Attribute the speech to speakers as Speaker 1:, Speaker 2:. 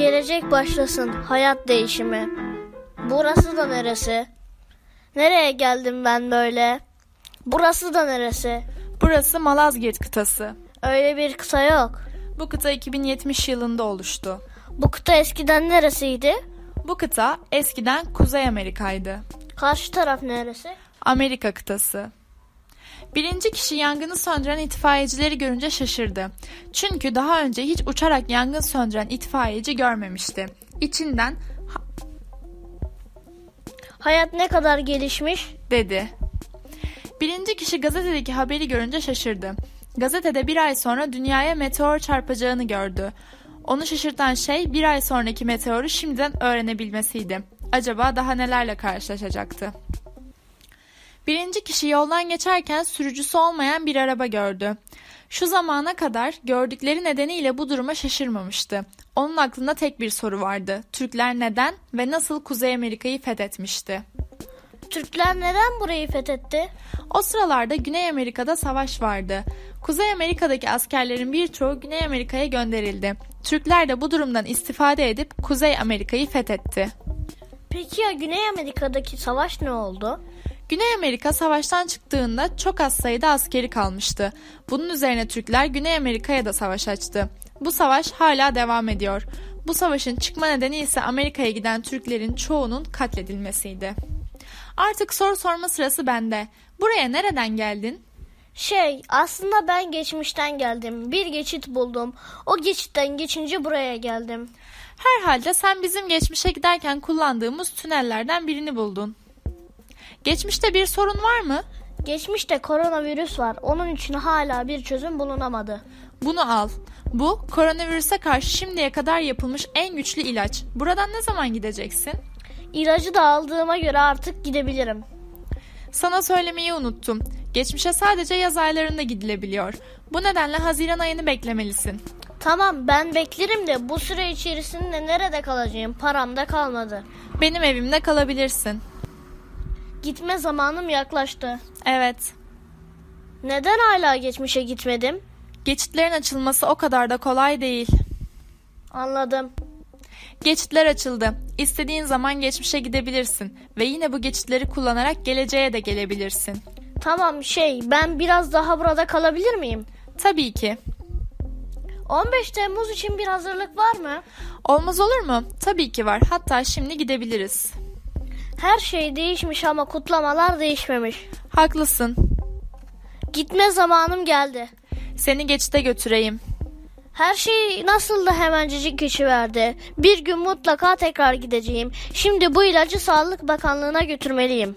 Speaker 1: Gelecek başlasın hayat değişimi. Burası da neresi? Nereye geldim ben böyle? Burası da neresi?
Speaker 2: Burası Malazgirt kıtası.
Speaker 1: Öyle bir kıta yok.
Speaker 2: Bu kıta 2070 yılında oluştu.
Speaker 1: Bu kıta eskiden neresiydi?
Speaker 2: Bu kıta eskiden Kuzey Amerika'ydı.
Speaker 1: Karşı taraf neresi?
Speaker 2: Amerika kıtası. Birinci kişi yangını söndüren itfaiyecileri görünce şaşırdı. Çünkü daha önce hiç uçarak yangın söndüren itfaiyeci görmemişti. İçinden
Speaker 1: Hayat ne kadar gelişmiş?
Speaker 2: dedi. Birinci kişi gazetedeki haberi görünce şaşırdı. Gazetede bir ay sonra dünyaya meteor çarpacağını gördü. Onu şaşırtan şey bir ay sonraki meteoru şimdiden öğrenebilmesiydi. Acaba daha nelerle karşılaşacaktı? Birinci kişi yoldan geçerken sürücüsü olmayan bir araba gördü. Şu zamana kadar gördükleri nedeniyle bu duruma şaşırmamıştı. Onun aklında tek bir soru vardı. Türkler neden ve nasıl Kuzey Amerika'yı fethetmişti?
Speaker 1: Türkler neden burayı fethetti?
Speaker 2: O sıralarda Güney Amerika'da savaş vardı. Kuzey Amerika'daki askerlerin birçoğu Güney Amerika'ya gönderildi. Türkler de bu durumdan istifade edip Kuzey Amerika'yı fethetti.
Speaker 1: Peki ya Güney Amerika'daki savaş ne oldu?
Speaker 2: Güney Amerika savaştan çıktığında çok az sayıda askeri kalmıştı. Bunun üzerine Türkler Güney Amerika'ya da savaş açtı. Bu savaş hala devam ediyor. Bu savaşın çıkma nedeni ise Amerika'ya giden Türklerin çoğunun katledilmesiydi. Artık soru sorma sırası bende. Buraya nereden geldin?
Speaker 1: Şey, aslında ben geçmişten geldim. Bir geçit buldum. O geçitten geçince buraya geldim.
Speaker 2: Herhalde sen bizim geçmişe giderken kullandığımız tünellerden birini buldun. Geçmişte bir sorun var mı?
Speaker 1: Geçmişte koronavirüs var. Onun için hala bir çözüm bulunamadı.
Speaker 2: Bunu al. Bu koronavirüse karşı şimdiye kadar yapılmış en güçlü ilaç. Buradan ne zaman gideceksin?
Speaker 1: İlacı da aldığıma göre artık gidebilirim.
Speaker 2: Sana söylemeyi unuttum. Geçmişe sadece yaz aylarında gidilebiliyor. Bu nedenle Haziran ayını beklemelisin.
Speaker 1: Tamam ben beklerim de bu süre içerisinde nerede kalacağım? Param da kalmadı.
Speaker 2: Benim evimde kalabilirsin.
Speaker 1: Gitme zamanım yaklaştı.
Speaker 2: Evet.
Speaker 1: Neden hala geçmişe gitmedim?
Speaker 2: Geçitlerin açılması o kadar da kolay değil.
Speaker 1: Anladım.
Speaker 2: Geçitler açıldı. İstediğin zaman geçmişe gidebilirsin ve yine bu geçitleri kullanarak geleceğe de gelebilirsin.
Speaker 1: Tamam şey ben biraz daha burada kalabilir miyim?
Speaker 2: Tabii ki.
Speaker 1: 15 Temmuz için bir hazırlık var mı?
Speaker 2: Olmaz olur mu? Tabii ki var. Hatta şimdi gidebiliriz.
Speaker 1: Her şey değişmiş ama kutlamalar değişmemiş.
Speaker 2: Haklısın.
Speaker 1: Gitme zamanım geldi.
Speaker 2: Seni geçite götüreyim.
Speaker 1: Her şey nasıl da hemencecik geçiverdi. Bir gün mutlaka tekrar gideceğim. Şimdi bu ilacı Sağlık Bakanlığı'na götürmeliyim.